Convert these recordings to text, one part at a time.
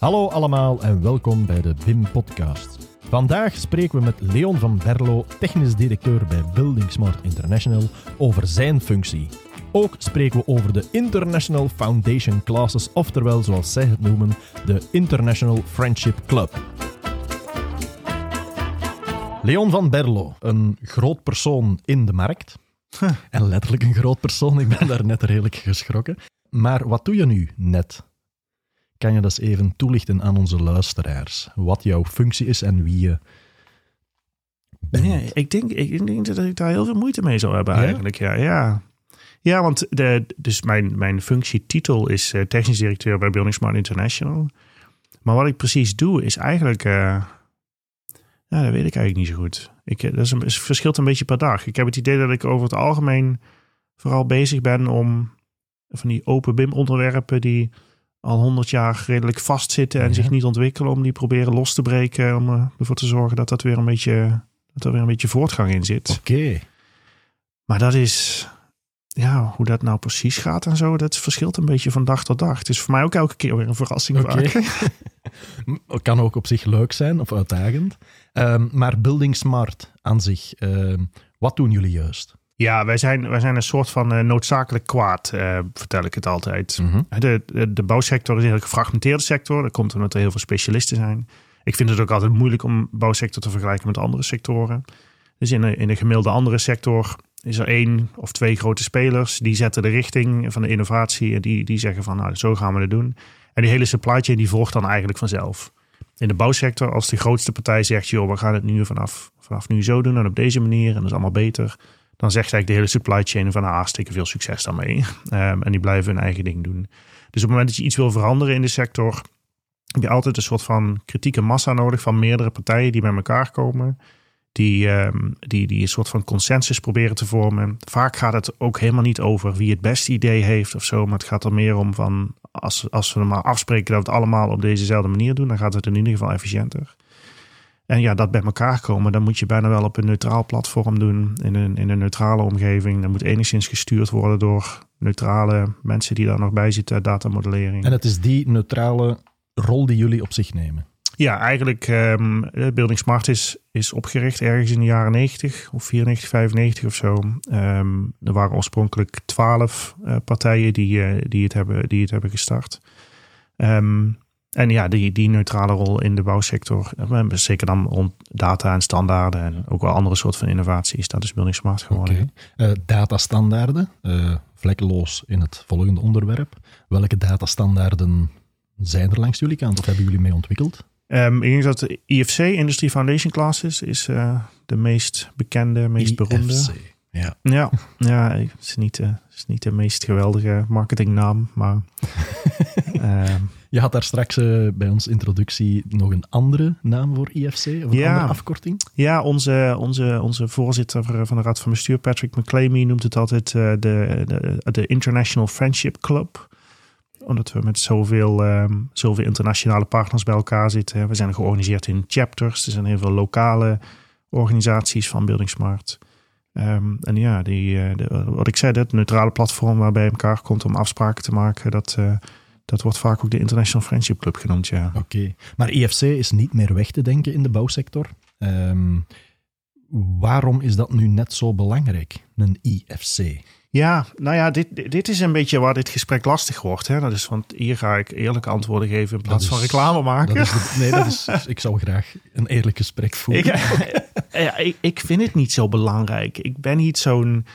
Hallo allemaal en welkom bij de BIM Podcast. Vandaag spreken we met Leon van Berlo, technisch directeur bij Building Smart International, over zijn functie. Ook spreken we over de International Foundation Classes, oftewel zoals zij het noemen, de International Friendship Club. Leon van Berlo, een groot persoon in de markt. En letterlijk een groot persoon, ik ben daar net redelijk geschrokken. Maar wat doe je nu net? Kan je dat eens even toelichten aan onze luisteraars? Wat jouw functie is en wie je bent? Nee, ik, denk, ik denk dat ik daar heel veel moeite mee zou hebben Ja? eigenlijk. Ja, ja. ja want de, dus mijn, mijn functietitel is eh, technisch directeur bij Building Smart International. Maar wat ik precies doe is eigenlijk... eh, ja, dat weet ik eigenlijk niet zo goed. Ik, eh, dat is een, het verschilt een beetje per dag. Ik heb het idee dat ik over het algemeen vooral bezig ben om van die open BIM onderwerpen die al honderd jaar redelijk vastzitten en Ja. zich niet ontwikkelen, om die proberen los te breken. Om eh, ervoor te zorgen dat dat weer een beetje, dat er weer een beetje voortgang in zit. Oké. Maar dat is, ja, hoe dat nou precies gaat en zo, dat verschilt een beetje van dag tot dag. Het is voor mij ook elke keer weer een verrassing. Het kan ook op zich leuk zijn of uitdagend. Ehm, maar Building Smart aan zich, ehm, wat doen jullie juist? Ja, wij zijn, wij zijn een soort van eh, noodzakelijk kwaad, eh, vertel ik het altijd. Mhm. De, de, de bouwsector is een heel gefragmenteerde sector. Dat komt omdat er heel veel specialisten zijn. Ik vind het ook altijd moeilijk om bouwsector te vergelijken met andere sectoren. Dus in een, in een gemiddelde andere sector is er één of twee grote spelers. Die zetten de richting van de innovatie. En die, die zeggen van nou, zo gaan we het doen. En die hele supply chain die volgt dan eigenlijk vanzelf. In de bouwsector, als de grootste partij zegt... joh, we gaan het nu vanaf, vanaf nu zo doen en op deze manier... en dat is allemaal beter... dan zegt eigenlijk de hele supply chain van... ah, veel succes daarmee. Ehm, en die blijven hun eigen ding doen. Dus op het moment dat je iets wil veranderen in de sector... heb je altijd een soort van kritieke massa nodig... van meerdere partijen die bij elkaar komen... Die, ehm, die, die een soort van consensus proberen te vormen. Vaak gaat het ook helemaal niet over wie het beste idee heeft of zo. Maar het gaat er meer om van als, als we maar afspreken dat we het allemaal op dezezelfde manier doen, dan gaat het in ieder geval efficiënter. En ja, dat bij elkaar komen, dan moet je bijna wel op een neutraal platform doen, in een, in een neutrale omgeving. Dat moet enigszins gestuurd worden door neutrale mensen die daar nog bij zitten, datamodellering. En het is die neutrale rol die jullie op zich nemen. Ja, eigenlijk ehm Building Smart is, is opgericht ergens in de jaren 90 of 94, 95 of zo. Ehm, er waren oorspronkelijk twaalf eh, partijen die, eh, die, het hebben, die het hebben gestart. Ehm, en ja, die, die neutrale rol in de bouwsector, eh, zeker dan rond data en standaarden en ook wel andere soorten van innovaties, dat is Building Smart geworden. Oké. Eh, datastandaarden, eh, vlekkeloos in het volgende onderwerp. Welke datastandaarden zijn er langs jullie kant of hebben jullie mee ontwikkeld? Ehm, ik denk dat de IFC, Industry Foundation Classes, is de meest bekende, meest beroemde. IFC. Ja. Ja, ja het, is niet, is niet de meest geweldige marketingnaam, maar... ehm, Je had daar straks eh, bij ons introductie nog een andere naam voor IFC, of een Ja. andere afkorting. ja, onze, onze, onze voorzitter van de Raad van Bestuur, Patrick McClamey, noemt het altijd eh, de, de, de International Friendship Club. Omdat we met zoveel, ehm, zoveel internationale partners bij elkaar zitten. We zijn georganiseerd in chapters. Er zijn heel veel lokale organisaties van Building Smart. Ehm, en ja, die, eh, de- wat ik zei, dat neutrale platform waarbij je elkaar komt om afspraken te maken, dat, dat wordt vaak ook de International Friendship Club genoemd, ja. Oké. Maar IFC is niet meer weg te denken in de bouwsector. Ehm, waarom is dat nu net zo belangrijk, een IFC? Ja, nou ja, dit, dit- is een beetje waar dit gesprek lastig wordt. Hè? Dat is, want hier ga ik eerlijke antwoorden geven in plaats van reclame maken. Dat is de- nee, dat is, ik zou graag een eerlijk gesprek voeren. Ik, ja, ik, ik vind het niet zo belangrijk. Ik ben niet zo'n.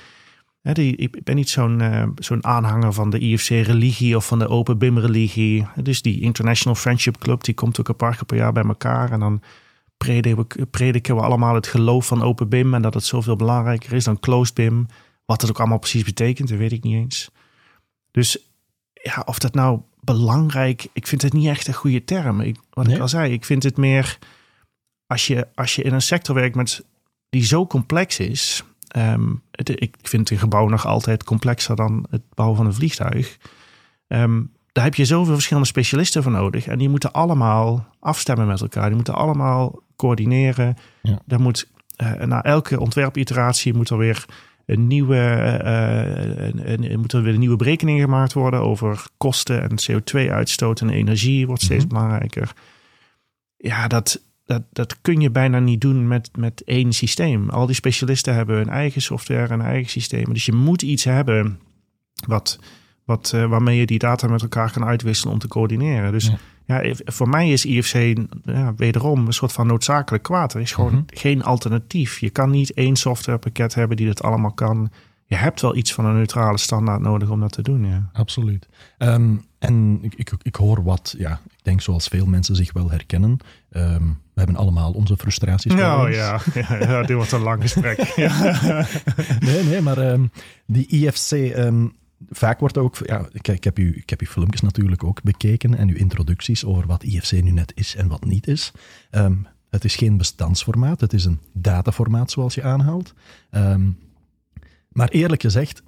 Hè, die- Ik ben niet zo'n eh, zo'n aanhanger van de IFC-religie of van de Open BIM-religie. Dus die International Friendship Club, die komt ook een paar keer per jaar bij elkaar. En dan prediken we, prediken we allemaal het geloof van Open BIM en dat het zoveel belangrijker is dan Closed BIM. Wat het ook allemaal precies betekent, dat weet ik niet eens. Dus ja, of dat nou belangrijk... Ik vind het niet echt een goede term. Ik, wat Nee? ik al zei, ik vind het meer... Als je, als je in een sector werkt met, die zo complex is... ehm, het, ik vind een gebouw nog altijd complexer dan het bouwen van een vliegtuig. Ehm, daar heb je zoveel verschillende specialisten voor nodig. En die moeten allemaal afstemmen met elkaar. Die moeten allemaal coördineren. Ja. Daar moet, eh, na elke ontwerpiteratie moet er weer een nieuwe, uh, een, een, moet er weer een nieuwe berekening gemaakt worden over kosten en CO2-uitstoot en energie wordt steeds Mhm. belangrijker. Ja, dat, dat, dat kun je bijna niet doen met, met één systeem. Al die specialisten hebben hun eigen software en eigen systemen. Dus je moet iets hebben wat, wat, uh, waarmee je die data met elkaar kan uitwisselen om te coördineren. Dus ja, ja voor mij is IFC ja, wederom een soort van noodzakelijk kwaad. Er is gewoon Mhm. geen alternatief. Je kan niet één softwarepakket hebben die dat allemaal kan. Je hebt wel iets van een neutrale standaard nodig om dat te doen. Ja. Absoluut. Ehm, en ik, ik, ik hoor wat, ja, ik denk zoals veel mensen zich wel herkennen. Ehm, we hebben allemaal onze frustraties. Nou ja, ja, ja, dit wordt een lang gesprek. Ja. Nee, nee, maar ehm, die IFC, ehm, vaak wordt ook, ja, ik, ik, heb u, ik heb uw filmpjes natuurlijk ook bekeken en uw introducties over wat IFC nu net is en wat niet is. Het is geen bestandsformaat, het is een dataformaat zoals je aanhaalt. Maar eerlijk gezegd,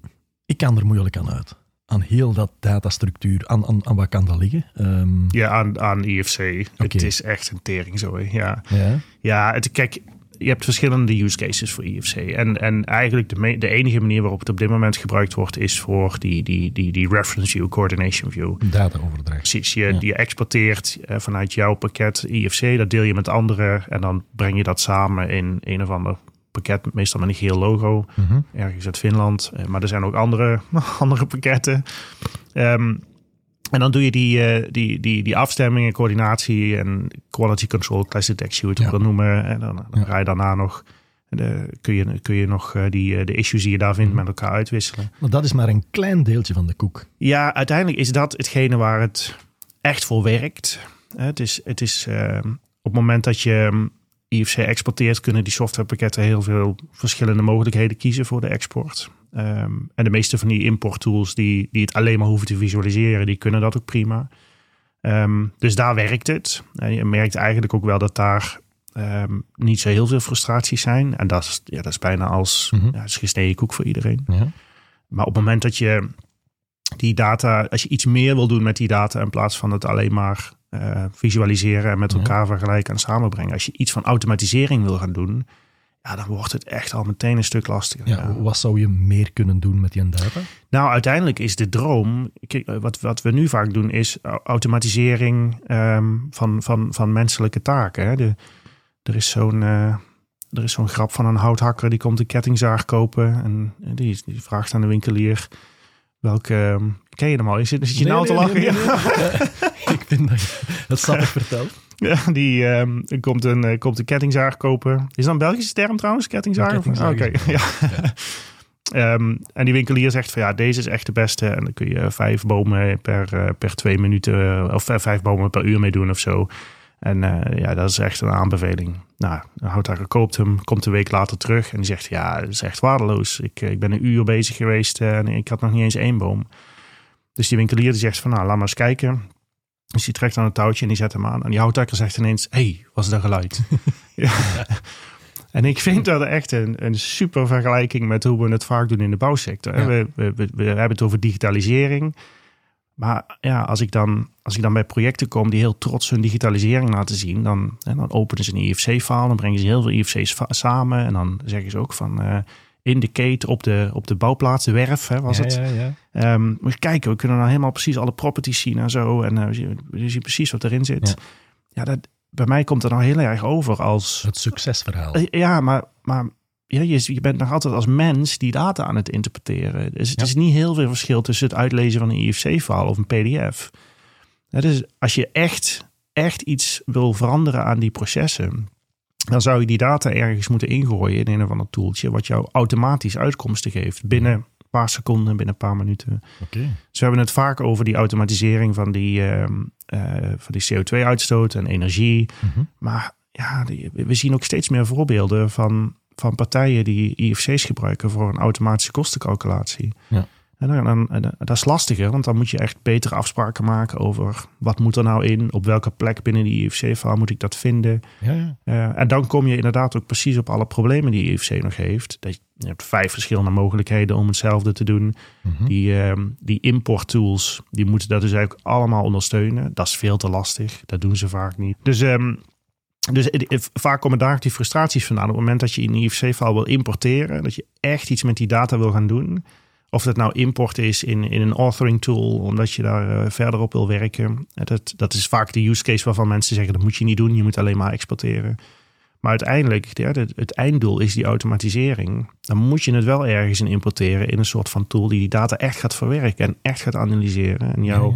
ik kan er moeilijk aan uit. Aan heel dat datastructuur, aan, aan, aan wat kan dat liggen? Ehm, Ja, aan, aan IFC. Het is echt een tering. Ja, ja. ja het, kijk, je hebt verschillende use cases voor IFC. En, en eigenlijk de, me- de enige manier waarop het op dit moment gebruikt wordt... is voor die, die, die, die reference view, coordination view. Dataoverdracht. Precies, je, Ja. je exporteert eh, vanuit jouw pakket IFC, dat deel je met anderen en dan breng je dat samen in een of ander pakket, meestal met een geel logo, Mhm. ergens uit Finland. Eh, Maar er zijn ook andere, andere pakketten. Ehm, en dan doe je die, eh, die, die, die afstemmingen, coördinatie en quality control, class detection, hoe je het Ja. ook wil noemen. En dan, dan Ja. ga je daarna nog, eh, kun, je, kun je nog die, de issues die je daar vindt met elkaar uitwisselen. Maar dat is maar een klein deeltje van de koek. Ja, uiteindelijk is dat hetgene waar het echt voor werkt. Het is, het is eh, op het moment dat je IFC exporteert, kunnen die softwarepakketten heel veel verschillende mogelijkheden kiezen voor de export. Ehm, en de meeste van die importtools die, die het alleen maar hoeven te visualiseren, die kunnen dat ook prima. Ehm, dus daar werkt het. En je merkt eigenlijk ook wel dat daar ehm, niet zo heel veel frustraties zijn. En dat is, ja, dat is bijna als ja, het is gesneden koek voor iedereen. Ja. Maar op het moment dat je die data, als je iets meer wil doen met die data in plaats van het alleen maar eh, visualiseren en met Ja. elkaar vergelijken en samenbrengen. Als je iets van automatisering wil gaan doen, ja, dan wordt het echt al meteen een stuk lastiger. Ja, Ja. Wat zou je meer kunnen doen met die data? Nou, uiteindelijk is de droom, kijk, eh, wat, wat we nu vaak doen, is au- automatisering ehm, van, van, van menselijke taken. Hè. De, er is zo'n. eh, er is zo'n grap van een houthakker die komt een kettingzaag kopen. En die, die vraagt aan de winkelier welke. ehm, ken je hem al? Het, zit je Nee, nou te lachen? nee, ik vind dat het sappig vertelt. Ja, die ehm, komt, een, eh, komt een kettingzaag kopen. Is dat een Belgische term trouwens, kettingzaag? Ja, Oké, ja. Ehm, en die winkelier zegt van ja, deze is echt de beste. En dan kun je vijf bomen per, eh, per twee minuten, of eh, vijf bomen per uur mee doen of zo. En eh, ja, dat is echt een aanbeveling. Nou, houthakker koopt hem, komt een week later terug en die zegt ja, dat is echt waardeloos. Ik, eh, ik ben een uur bezig geweest eh, en ik had nog niet eens één boom. Dus die winkelier die zegt van nou, laat maar eens kijken. Dus die trekt aan het touwtje en die zet hem aan. En die houthakker zegt ineens, hey, wat is dat geluid? ja. En ik vind dat echt een, een super vergelijking met hoe we het vaak doen in de bouwsector. hè. Ja. We, we, we, we hebben het over digitalisering. Maar ja, als ik, dan, als ik dan bij projecten kom die heel trots hun digitalisering laten zien, dan, dan openen ze een IFC-file, dan brengen ze heel veel IFC's samen. En dan zeggen ze ook van eh indicate op de, op de bouwplaats, de werf hè, was ja, het. Ja, ja. Ehm, moet je kijken, we kunnen dan helemaal precies alle properties zien en zo. En we, zien, precies wat erin zit. Ja. Ja, dat, bij mij komt het nou heel erg over als... Het succesverhaal. Eh, Ja, maar, maar ja, je, je bent nog altijd als mens die data aan het interpreteren. Dus het Ja. is niet heel veel verschil tussen het uitlezen van een IFC-file of een PDF. Ja, dus als je echt, echt iets wil veranderen aan die processen, dan zou je die data ergens moeten ingooien in een of ander toeltje, wat jou automatisch uitkomsten geeft binnen een paar seconden, binnen een paar minuten. Oké. Dus we hebben het vaak over die automatisering van die, ehm, eh, van die CO2-uitstoot en energie. Mhm. Maar ja, die- we zien ook steeds meer voorbeelden van, van partijen die IFC's gebruiken voor een automatische kostencalculatie. Ja. En dan, dan, en dat is lastiger, want dan moet je echt betere afspraken maken over wat moet er nou in, op welke plek binnen die IFC-file moet ik dat vinden. Ja, ja. Eh, en dan kom je inderdaad ook precies op alle problemen die IFC nog heeft. Dat je, je hebt vijf verschillende mogelijkheden om hetzelfde te doen. Mhm. Die, ehm, die importtools, die moeten dat dus eigenlijk allemaal ondersteunen. Dat is veel te lastig. Dat doen ze vaak niet. Dus ehm, Dus vaak komen daar die frustraties vandaan. Op het moment dat je een IFC-file wil importeren, dat je echt iets met die data wil gaan doen. Of dat nou import is in, in een authoring tool, omdat je daar eh, verder op wil werken. Dat, dat is vaak de use case waarvan mensen zeggen dat moet je niet doen, je moet alleen maar exporteren. Maar uiteindelijk, het, einddoel is die automatisering. Dan moet je het wel ergens in importeren in een soort van tool die die data echt gaat verwerken en echt gaat analyseren. En jou,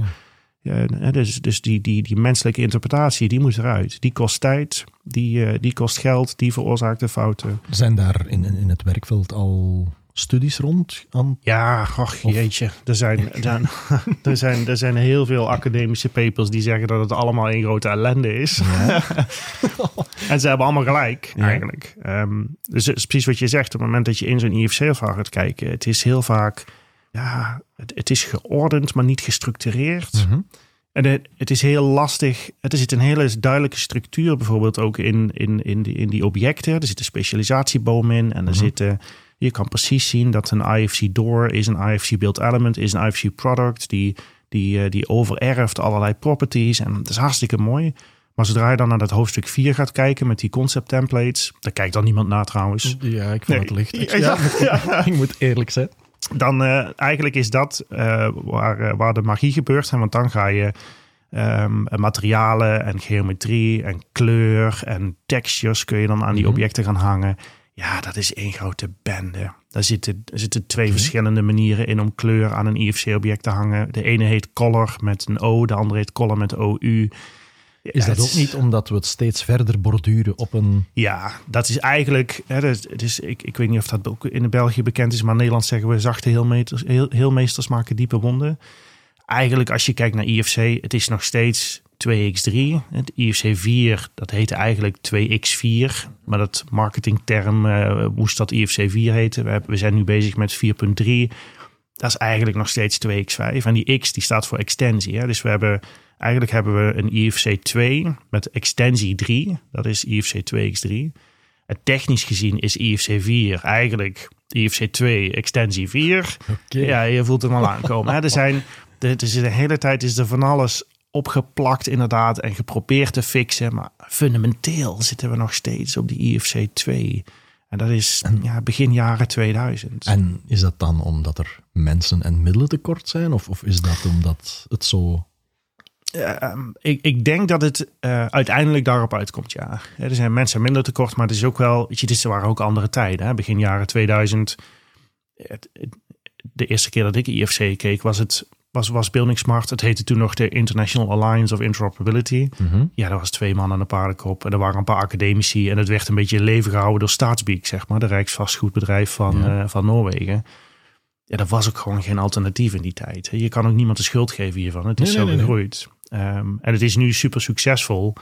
dus dus die, die, die menselijke interpretatie, die moet eruit. Die kost tijd, die, eh, die kost geld, die veroorzaakt de fouten. Zijn daar in, in het werkveld al studies rond aan? Ja, ach jeetje. Er zijn, er, zijn, er, zijn, er zijn heel veel academische papers die zeggen dat het allemaal een grote ellende is. Ja. En ze hebben allemaal gelijk, Ja. eigenlijk. Ehm, dus het is precies wat je zegt. Op het moment dat je in zo'n IFC-verhaal gaat kijken, het is heel vaak, ja, het, het is geordend, maar niet gestructureerd. Mhm. En het, het is heel lastig. Er zit een hele duidelijke structuur bijvoorbeeld ook in, in, in, die, in die objecten. Er zit een specialisatieboom in. En er Mhm. zitten, je kan precies zien dat een IFC door is een IFC build element, is een IFC product. Die, die, eh, die overerft allerlei properties. En dat is hartstikke mooi. Maar zodra je dan naar dat hoofdstuk 4 gaat kijken met die concept templates, daar kijkt dan niemand naar trouwens. Ja, ik Nee, het licht. Ja, ja, ik moet eerlijk zijn. Dan eh, eigenlijk is dat eh, waar, eh, waar de magie gebeurt. Hè? Want dan ga je ehm, materialen en geometrie en kleur en textures kun je dan aan die Mhm. objecten gaan hangen. Ja, dat is één grote bende. Daar zitten, er zitten twee verschillende manieren in om kleur aan een IFC-object te hangen. De ene heet color met een O, de andere heet color met OU. Ja, Is dat ook niet omdat we het steeds verder borduren op een... ja, dat is eigenlijk. Hè, het is, ik, ik weet niet of dat ook in België bekend is, maar in Nederland zeggen we zachte heelmeters, heel, heelmeesters maken diepe wonden. Eigenlijk, als je kijkt naar IFC, het is nog steeds 2x3. Het IFC 4, dat heette eigenlijk 2x4, maar dat marketingterm eh, moest dat IFC 4 heten. We, hebben- we zijn nu bezig met 4.3. Dat is eigenlijk nog steeds 2x5. En die x die staat voor extensie. Hè? Dus we hebben Eigenlijk hebben we een IFC 2 met extensie 3. Dat is IFC 2x3. En technisch gezien is IFC 4 eigenlijk IFC 2 extensie 4. Oké. Ja, je voelt hem al aankomen. Hè? Er zijn, de, dus de hele tijd is er van alles opgeplakt inderdaad en geprobeerd te fixen. Maar fundamenteel zitten we nog steeds op die IFC 2. En dat is ja, begin jaren 2000. En is dat dan omdat er mensen en middelen tekort zijn? Of, of is dat omdat het zo... Ehm, ik, ik denk dat het eh, uiteindelijk daarop uitkomt, ja. Er zijn mensen minder tekort, maar het is ook wel... Weet je, dit waren ook andere tijden. Hè? Begin jaren 2000. Het- het- de eerste keer dat ik IFC keek, was het... Was, was Building Smart. Het heette toen nog de International Alliance of Interoperability. Mhm. Ja, dat was twee man aan de paardenkop. En er waren een paar academici. En het werd een beetje in leven gehouden door Staatsbeek, zeg maar. De Rijksvastgoedbedrijf van, Ja. eh, van Noorwegen. Ja, dat was ook gewoon geen alternatief in die tijd. Je kan ook niemand de schuld geven hiervan. Het is Nee, zo nee, nee. Ehm, en het is nu super succesvol.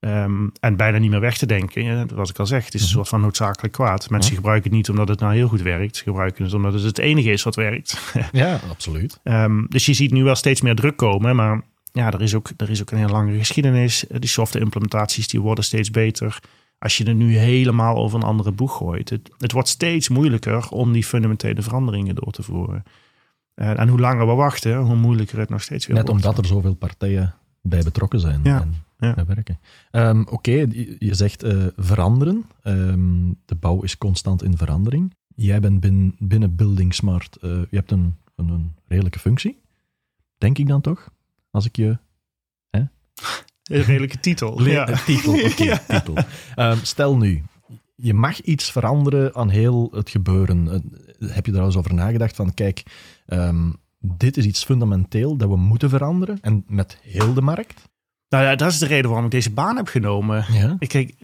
Ehm, en bijna niet meer weg te denken. Ja, wat ik al zeg, het is een Mhm. soort van noodzakelijk kwaad. Mensen gebruiken het niet omdat het nou heel goed werkt. Ze gebruiken het omdat het het enige is wat werkt. Ja, absoluut. Ehm, dus je ziet nu wel steeds meer druk komen. Maar ja, er is ook, er is ook een hele lange geschiedenis. Die software implementaties die worden steeds beter. Als je er nu helemaal over een andere boeg gooit. Het, het wordt steeds moeilijker om die fundamentele veranderingen door te voeren. Eh, en hoe langer we wachten, hoe moeilijker het nog steeds weer Net wordt. omdat er zoveel partijen bij betrokken zijn Ja, en ja. bij werken. Ehm, Oké, je je zegt eh, veranderen. Ehm, de bouw is constant in verandering. Jij bent binnen, binnen Building Smart. eh, je hebt een, een, een redelijke functie. Denk ik dan toch? Als ik je... Een redelijke titel. Le- ja. Titel, titel. Ehm, stel nu, je mag iets veranderen aan heel het gebeuren. Eh, heb je daar al eens over nagedacht van, kijk, ehm, dit is iets fundamenteel dat we moeten veranderen en met heel de markt? Nou ja, dat is de reden waarom ik deze baan heb genomen. Ja. Ik, ik,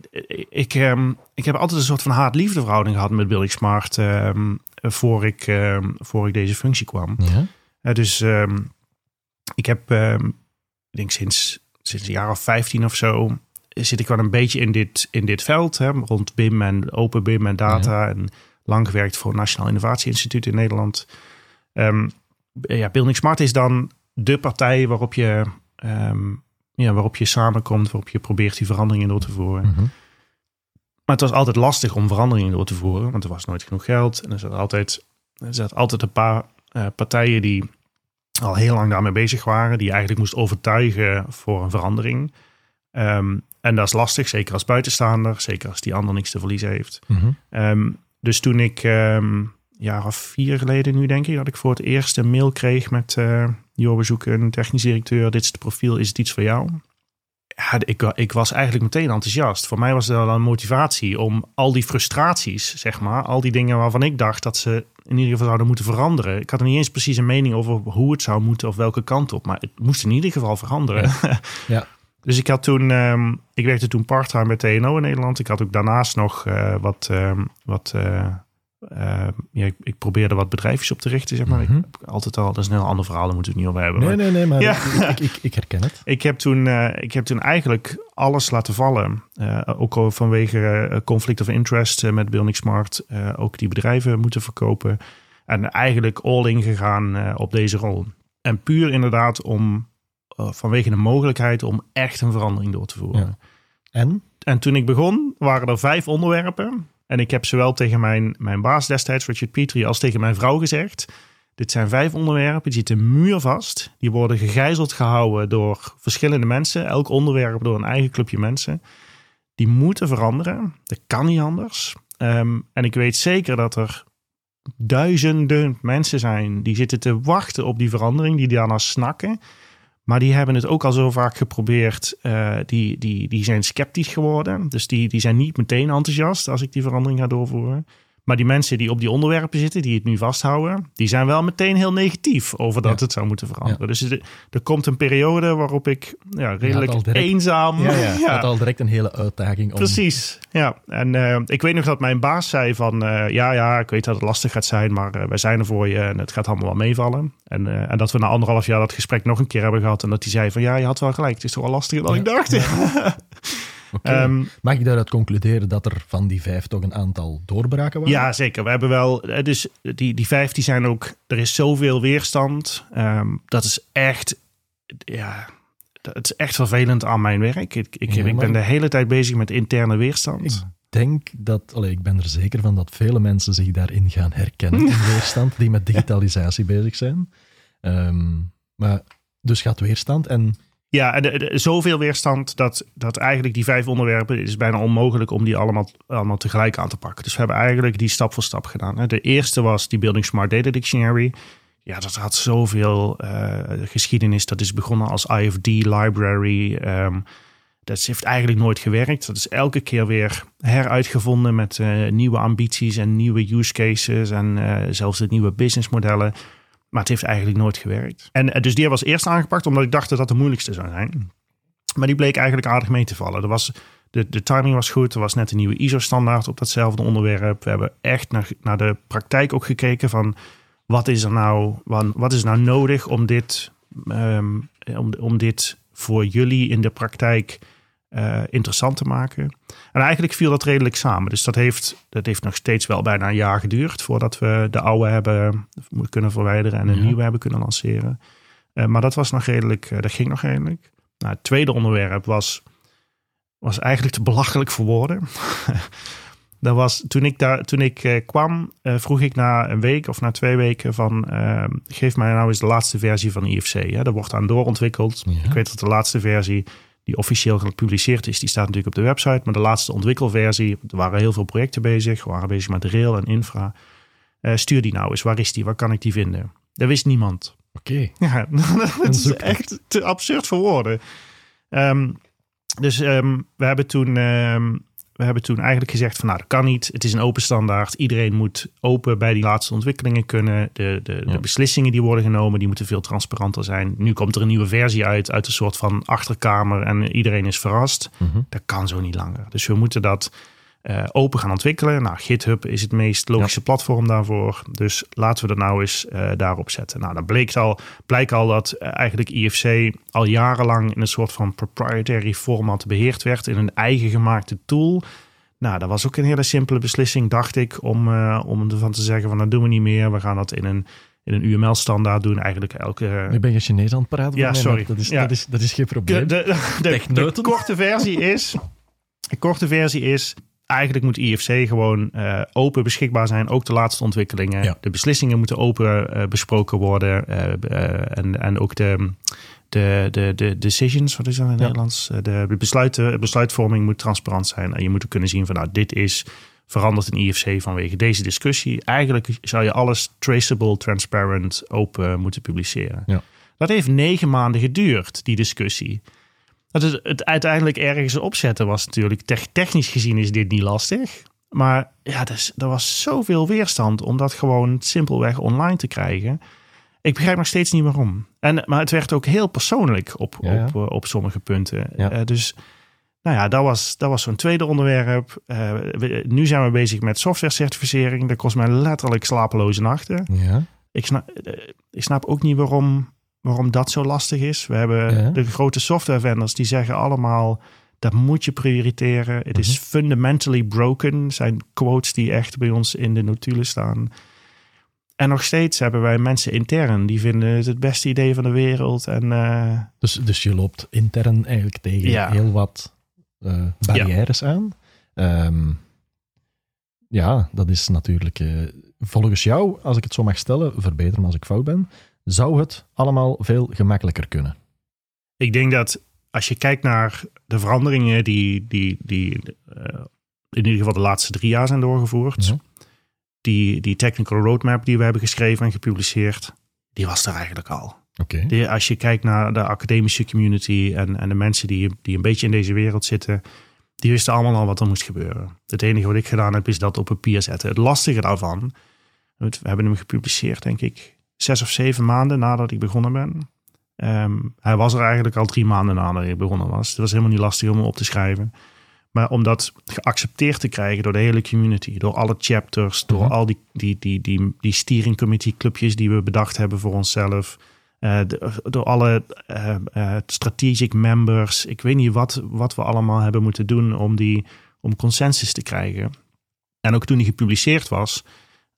ik, ehm, ik heb altijd een soort van haat-liefde verhouding gehad met Building Smart. ehm, voor, ik, voor ik deze functie kwam. Ja. Eh, dus ik heb, ik denk sinds, sinds een jaar of 15 of zo, zit ik wel een beetje in dit, in dit veld. Hè, rond BIM en open BIM en data. En lang gewerkt voor het Nationaal Innovatie Instituut in Nederland. Ehm, ja, Building Smart is dan de partij waarop je, ehm, ja, waarop je samenkomt, waarop je probeert die veranderingen door te voeren. Mhm. Maar het was altijd lastig om veranderingen door te voeren, want er was nooit genoeg geld. En er zaten altijd, er zaten altijd een paar eh, partijen die al heel lang daarmee bezig waren, die je eigenlijk moest overtuigen voor een verandering. Ehm, en dat is lastig, zeker als buitenstaander. Zeker als die ander niks te verliezen heeft. Mhm. Ehm, dus toen ik, ehm, een jaar of vier geleden nu denk ik, dat ik voor het eerst een mail kreeg met... eh joh, we zoeken een technisch directeur. Dit is het profiel, is het iets voor jou? Ja, ik, ik was eigenlijk meteen enthousiast. Voor mij was dat een motivatie om al die frustraties, zeg maar, al die dingen waarvan ik dacht dat ze in ieder geval zouden moeten veranderen. Ik had er niet eens precies een mening over hoe het zou moeten of welke kant op, maar het moest in ieder geval veranderen. Ja. Dus ik had toen, ehm, ik werkte toen part-time bij TNO in Nederland. Ik had ook daarnaast nog eh, wat, ehm, wat eh, eh, ja, ik, ik probeerde wat bedrijfjes op te richten, zeg maar. Mhm. Ik heb altijd al, dat is een heel ander verhaal, daar moeten we het niet over hebben. Nee, maar- nee, nee, maar Ja. ik, ik, ik, herken het. ik heb, toen, ik heb toen eigenlijk alles laten vallen. Ook vanwege conflict of interest met Building Smart. ook die bedrijven moeten verkopen. En eigenlijk all in gegaan op deze rol. En puur inderdaad om, vanwege de mogelijkheid om echt een verandering door te voeren. Ja. En? En toen ik begon, waren er vijf onderwerpen. En ik heb zowel tegen mijn, mijn baas destijds, Richard Petrie, als tegen mijn vrouw gezegd. Dit zijn vijf onderwerpen, die zitten muurvast. Die worden gegijzeld gehouden door verschillende mensen. Elk onderwerp door een eigen clubje mensen. Die moeten veranderen. Dat kan niet anders. Ehm, en ik weet zeker dat er duizenden mensen zijn die zitten te wachten op die verandering, die daarna snakken. Maar die hebben het ook al zo vaak geprobeerd. eh, die, die, die zijn sceptisch geworden. Dus die, die zijn niet meteen enthousiast als ik die verandering ga doorvoeren. Maar die mensen die op die onderwerpen zitten, die het nu vasthouden, die zijn wel meteen heel negatief over dat Ja. het zou moeten veranderen. Dus er, er komt een periode waarop ik ja, redelijk direct- eenzaam. Ja, ja. Al direct een hele uitdaging. Om... Precies, ja. En eh, ik weet nog dat mijn baas zei van... eh, ja, ja, ik weet dat het lastig gaat zijn... maar eh, wij zijn er voor je en het gaat allemaal wel meevallen. En, en dat we na anderhalf jaar dat gesprek nog een keer hebben gehad... en dat hij zei van... ja, je had wel gelijk, het is toch wel lastiger dan ik dacht. Ehm, Mag ik daaruit concluderen dat er van die vijf toch een aantal doorbraken waren? ja, zeker. We hebben wel... eh, Dus die, die vijf, die zijn ook... Er is zoveel weerstand. Ehm, dat is echt... Ja, het is echt vervelend aan mijn werk. Ik, ik, Ja, ik ben de hele tijd bezig met interne weerstand. Ik denk dat, allee, ik ben er zeker van dat vele mensen zich daarin gaan herkennen in weerstand, die met digitalisatie bezig zijn. Ehm, maar dus gaat weerstand en Ja, en zoveel weerstand dat, dat eigenlijk die vijf onderwerpen is bijna onmogelijk om die allemaal, allemaal tegelijk aan te pakken. Dus we hebben eigenlijk die stap voor stap gedaan. De eerste was die Building Smart Data Dictionary. Ja, dat had zoveel eh, geschiedenis. Dat is begonnen als IFD library. Ehm, dat heeft eigenlijk nooit gewerkt. Dat is elke keer weer heruitgevonden met eh, nieuwe ambities en nieuwe use cases en eh, zelfs de nieuwe businessmodellen. Maar het heeft eigenlijk nooit gewerkt. En eh, dus die als eerste aangepakt, omdat ik dacht dat dat de moeilijkste zou zijn. Maar die bleek eigenlijk aardig mee te vallen. Er was, de, de timing was goed. Er was net een nieuwe ISO-standaard op datzelfde onderwerp. We hebben echt naar, naar de praktijk ook gekeken van wat is er nou, wat, is nou nodig om dit, ehm, om dit voor jullie in de praktijk eh, interessant te maken. En eigenlijk viel dat redelijk samen. Dus dat heeft, dat heeft nog steeds wel bijna een jaar geduurd voordat we de oude hebben kunnen verwijderen en een Ja. nieuwe hebben kunnen lanceren. Eh, maar dat was nog redelijk, eh, dat ging nog redelijk. Nou, het tweede onderwerp was, was eigenlijk te belachelijk voor woorden. dat was, toen ik, daar, toen ik kwam, vroeg ik na een week of na twee weken van... eh, geef mij nou eens de laatste versie van IFC. Hè? Daar wordt aan doorontwikkeld. Ja. Ik weet dat de laatste versie die officieel gepubliceerd is, die staat natuurlijk op de website. Maar de laatste ontwikkelversie, er waren heel veel projecten bezig. We waren bezig met rail en infra. Eh, stuur die nou eens, waar is die? Waar kan ik die vinden? Dat wist niemand. oké. Ja, dat is echt te absurd voor woorden. Ehm, dus ehm, we, hebben toen, ehm, we hebben toen eigenlijk gezegd van nou, dat kan niet. Het is een open standaard. Iedereen moet open bij die laatste ontwikkelingen kunnen. De, de, Ja. de beslissingen die worden genomen, die moeten veel transparanter zijn. Nu komt er een nieuwe versie uit, uit een soort van achterkamer en iedereen is verrast. Mhm. Dat kan zo niet langer. Dus we moeten dat eh, open gaan ontwikkelen. Nou, GitHub is het meest logische platform daarvoor. Dus laten we dat nou eens eh, daarop zetten. Nou, dan bleek al, blijkt al dat eh, eigenlijk IFC al jarenlang in een soort van proprietary format beheerd werd. In een eigen gemaakte tool. Nou, dat was ook een hele simpele beslissing, dacht ik, om, om ervan te zeggen van dat doen we niet meer. We gaan dat in een, in een UML-standaard doen. Eigenlijk elke... Nu ben je Chinees aan het praten. Ja, sorry. Dat is, Ja. dat, is, dat is geen probleem. de, de, korte versie is. De korte versie is. Eigenlijk moet IFC gewoon uh, open beschikbaar zijn. Ook de laatste ontwikkelingen. Ja. De beslissingen moeten open uh, besproken worden. Uh, en, en ook de, de, de, de decisions, wat is dat in het ja. Nederlands? De besluiten, besluitvorming moet transparant zijn. En je moet kunnen zien van nou, dit is veranderd in IFC vanwege deze discussie. Eigenlijk zou je alles traceable, transparent, open moeten publiceren. Ja. Dat heeft negen maanden geduurd, die discussie. Dat is het uiteindelijk ergens opzetten was natuurlijk, technisch gezien is dit niet lastig. Maar ja, dus, er was zoveel weerstand om dat gewoon simpelweg online te krijgen. Ik begrijp nog steeds niet waarom. En, maar het werd ook heel persoonlijk op, Ja, ja. op, uh, op sommige punten. Ja. Uh, dus nou ja, dat was, dat was zo'n tweede onderwerp. Uh, we- nu zijn we bezig met software certificering. Dat kost mij letterlijk slapeloze nachten. Ja. Ik snap, eh, ik snap ook niet waarom, waarom dat zo lastig is. We hebben Ja. de grote software vendors die zeggen allemaal... dat moet je prioriteren. Het is Mhm. fundamentally broken. zijn quotes die echt bij ons in de notulen staan. En nog steeds hebben wij mensen intern... die vinden het het beste idee van de wereld. En eh, Dus, dus je loopt intern eigenlijk tegen Ja. heel wat eh, barrières aan. Ehm, ja, dat is natuurlijk eh, volgens jou, als ik het zo mag stellen, verbeter me als ik fout ben, zou het allemaal veel gemakkelijker kunnen. ik denk dat als je kijkt naar de veranderingen... die, die, die eh, in ieder geval de laatste drie jaar zijn doorgevoerd... Ja. Die, die technical roadmap die we hebben geschreven en gepubliceerd... die was er eigenlijk al. Als je kijkt naar de academische community en, en de mensen die, die een beetje in deze wereld zitten, die wisten allemaal al wat er moest gebeuren. Het enige wat ik gedaan heb, is dat op papier zetten. Het lastige daarvan, we hebben hem gepubliceerd, denk ik, zes of zeven maanden nadat ik begonnen ben. Ehm, hij was er eigenlijk al drie maanden nadat ik begonnen was. Het was helemaal niet lastig om hem op te schrijven. Maar om dat geaccepteerd te krijgen door de hele community, door alle chapters, door Mhm. al die, die, die, die, die steering committee clubjes die we bedacht hebben voor onszelf, eh, de- door alle eh, eh, strategic members. Ik weet niet wat, wat we allemaal hebben moeten doen om, die, om consensus te krijgen. En ook toen die gepubliceerd was,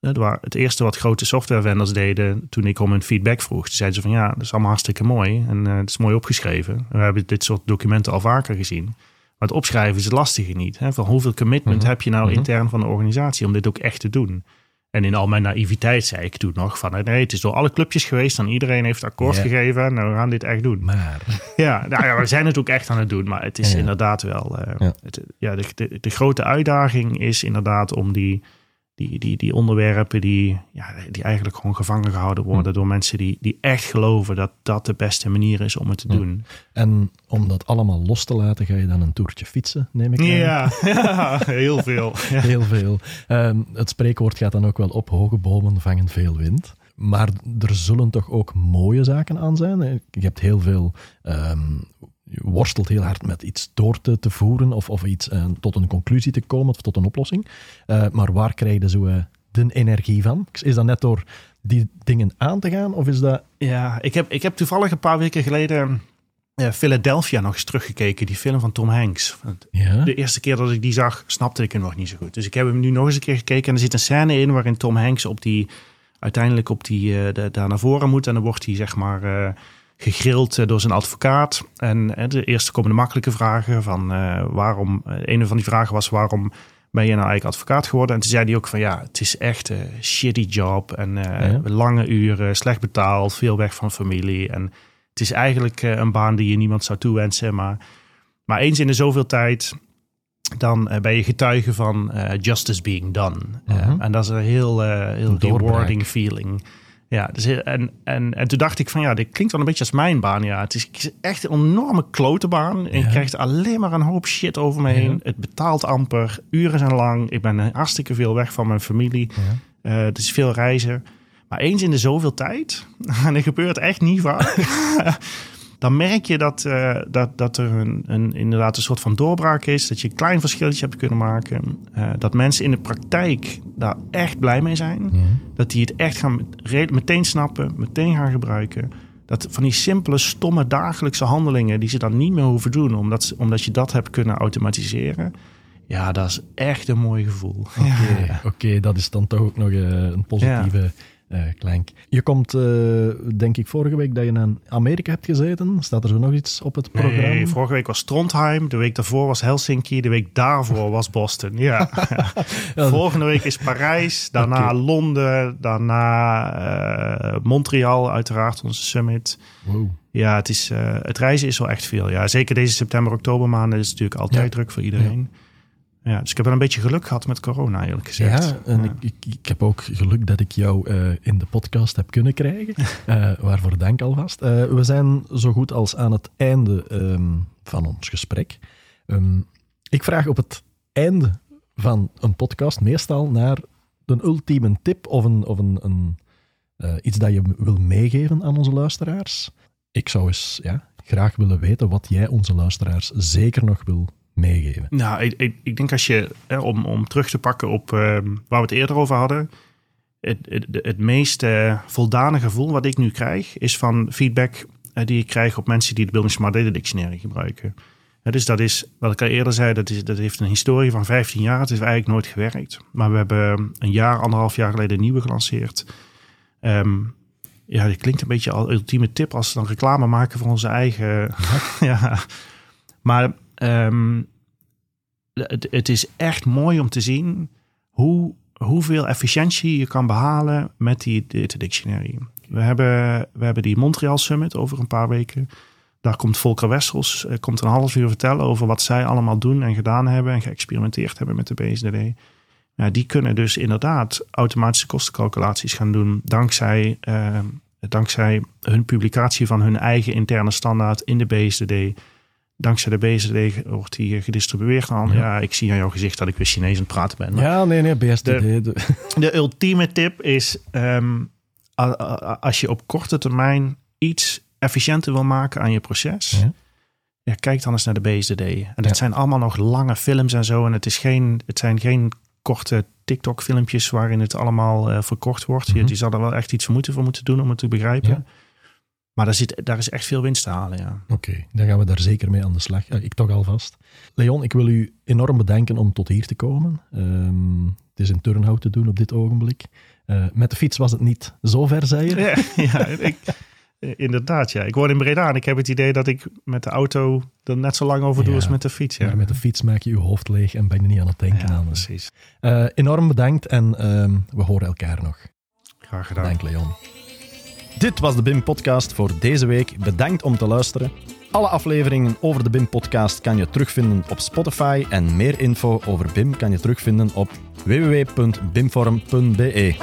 het eerste wat grote software vendors deden toen ik om hun feedback vroeg. Zeiden ze van ja, dat is allemaal hartstikke mooi en eh, het is mooi opgeschreven. We hebben dit soort documenten al vaker gezien. Maar het opschrijven is het lastige niet. Hè? Van hoeveel commitment Mhm. heb je nou Mhm. intern van de organisatie om dit ook echt te doen? En in al mijn naïviteit zei ik toen nog van nee, het is door alle clubjes geweest en iedereen heeft akkoord gegeven. Nou, we gaan dit echt doen. Maar, Ja, nou ja, we zijn het ook echt aan het doen, maar het is Ja, ja. inderdaad wel. eh, Ja. het, ja, de, de, de grote uitdaging is inderdaad om die, die, die, die onderwerpen die, ja, die eigenlijk gewoon gevangen gehouden Hm. worden door mensen die, die echt geloven dat dat de beste manier is om het te doen. en om dat allemaal los te laten, ga je dan een toertje fietsen, neem ik aan. Ja, ja heel veel. Ja. Heel veel. Ehm, het spreekwoord gaat dan ook wel op hoge bomen vangen veel wind. Maar er zullen toch ook mooie zaken aan zijn. Je hebt heel veel. ehm, je worstelt heel hard met iets door te, te voeren of, of iets eh, tot een conclusie te komen of tot een oplossing. Eh, maar waar krijg je zo eh, de energie van? Is dat net door die dingen aan te gaan of is dat. Ja, ik heb, ik heb toevallig een paar weken geleden Philadelphia nog eens teruggekeken, die film van Tom Hanks. Ja? De eerste keer dat ik die zag, snapte ik hem nog niet zo goed. Dus ik heb hem nu nog eens een keer gekeken. En er zit een scène in waarin Tom Hanks op die, uiteindelijk op die, daar naar voren moet. En dan wordt hij zeg maar gegrild eh, door zijn advocaat. En eh, de eerste komen de makkelijke vragen van eh, waarom... een van die vragen was waarom ben je nou eigenlijk advocaat geworden? En toen zei hij ook van ja, het is echt een shitty job. En Ja. lange uren, slecht betaald, veel weg van familie. En het is eigenlijk een baan die je niemand zou toewensen. Maar, maar eens in de zoveel tijd dan ben je getuige van justice being done. Mhm. en dat is een heel, heel rewarding feeling. Ja, dus, heel- en, en, en toen dacht ik van ja, dit klinkt wel een beetje als mijn baan. Ja, het is, echt een enorme klote baan. En Ja. je krijgt alleen maar een hoop shit over me heen. Ja. Het betaalt amper. Uren zijn lang. Ik ben hartstikke veel weg van mijn familie. Ja. Eh, het is veel reizen. Maar eens in de zoveel tijd, en dat gebeurt echt niet vaak, dan merk je dat, eh, dat, dat er een, een, inderdaad een soort van doorbraak is. Dat je een klein verschilletje hebt kunnen maken. Eh, dat mensen in de praktijk daar echt blij mee zijn. Ja. Dat die het echt gaan meteen snappen, meteen gaan gebruiken. Dat van die simpele, stomme dagelijkse handelingen die ze dan niet meer hoeven doen, omdat, ze- omdat je dat hebt kunnen automatiseren. Ja, dat is echt een mooi gevoel. Oké, oké, dat is dan toch ook nog eh, een positieve Klank. Je komt, eh, denk ik, vorige week dat je naar Amerika hebt gezeten. Staat er zo nog iets op het programma? Nee, vorige week was Trondheim, de week daarvoor was Helsinki, de week daarvoor was Boston. Ja. Volgende week is Parijs, daarna. Londen, daarna eh, Montreal, uiteraard onze summit. Wow. Ja, het, is, het reizen is wel echt veel. Ja, zeker deze september, oktober maanden is het natuurlijk altijd Ja. druk voor iedereen. Ja. Dus ik heb wel een beetje geluk gehad met corona, eerlijk gezegd. Ja, en Ja. Ik, ik, ik heb ook geluk dat ik jou eh, in de podcast heb kunnen krijgen. Eh, waarvoor dank alvast. Eh, we zijn zo goed als aan het einde ehm, van ons gesprek. Ehm, ik vraag op het einde van een podcast meestal naar een ultieme tip of, een, of een, een, iets dat je wil meegeven aan onze luisteraars. Ik zou eens ja, graag willen weten wat jij onze luisteraars zeker nog wil meegeven. Nou, ik, ik, ik denk als je, hè, om, om terug te pakken op ehm, waar we het eerder over hadden. Het, het, het meest voldane gevoel wat ik nu krijg, is van feedback eh, die ik krijg op mensen die de Building Smart Data Dictionary gebruiken. Dus dat is, wat ik al eerder zei, dat, is, dat heeft een historie van 15 jaar. Het heeft eigenlijk nooit gewerkt. Maar we hebben een jaar, anderhalf jaar geleden een nieuwe gelanceerd. Ehm, ja, dit klinkt een beetje als ultieme tip als we dan reclame maken voor onze eigen. ja. Maar ehm, het, is echt mooi om te zien hoe, hoeveel efficiëntie je kan behalen met die Data Dictionary. We hebben, we hebben die Montreal Summit over een paar weken. Daar komt Volker Wessels, eh, komt een half uur vertellen over wat zij allemaal doen en gedaan hebben en geëxperimenteerd hebben met de BSDD. Ja, die kunnen dus inderdaad automatische kostencalculaties gaan doen dankzij, eh, dankzij hun publicatie van hun eigen interne standaard in de BSDD. Dankzij de BSD wordt die gedistribueerd aan. Ja. Ja. ik zie aan jouw gezicht dat ik weer Chinees aan het praten ben. Ja, nee, nee, BSDD. De- de- de ultieme tip is: ehm, als je op korte termijn iets efficiënter wil maken aan je proces, Ja. ja. kijk dan eens naar de BSDD. En dat Ja. zijn allemaal nog lange films en zo. En het, is geen, het zijn geen korte TikTok-filmpjes waarin het allemaal eh, verkocht wordt. Je, Mhm. die zal er wel echt iets voor moeten, voor moeten doen om het te begrijpen. Ja. Maar daar, zit, daar is echt veel winst te halen. Ja. Oké, dan gaan we daar zeker mee aan de slag. Ik toch alvast. Leon, ik wil u enorm bedanken om tot hier te komen. Ehm, het is in Turnhout te doen op dit ogenblik. Eh, met de fiets was het niet zo ver, zei je? Ja, ja ik, inderdaad. Ja. Ik woon in Breda en ik heb het idee dat ik met de auto er net zo lang over doe Ja. als met de fiets. Ja, Maar met de fiets maak je je hoofd leeg en ben je niet aan het denken ja aan. precies. Eh, enorm bedankt en ehm, we horen elkaar nog. Graag gedaan. Dank Leon. Dit was de BIM-podcast voor deze week. Bedankt om te luisteren. Alle afleveringen over de BIM-podcast kan je terugvinden op Spotify en meer info over BIM kan je terugvinden op www.bimforum.be.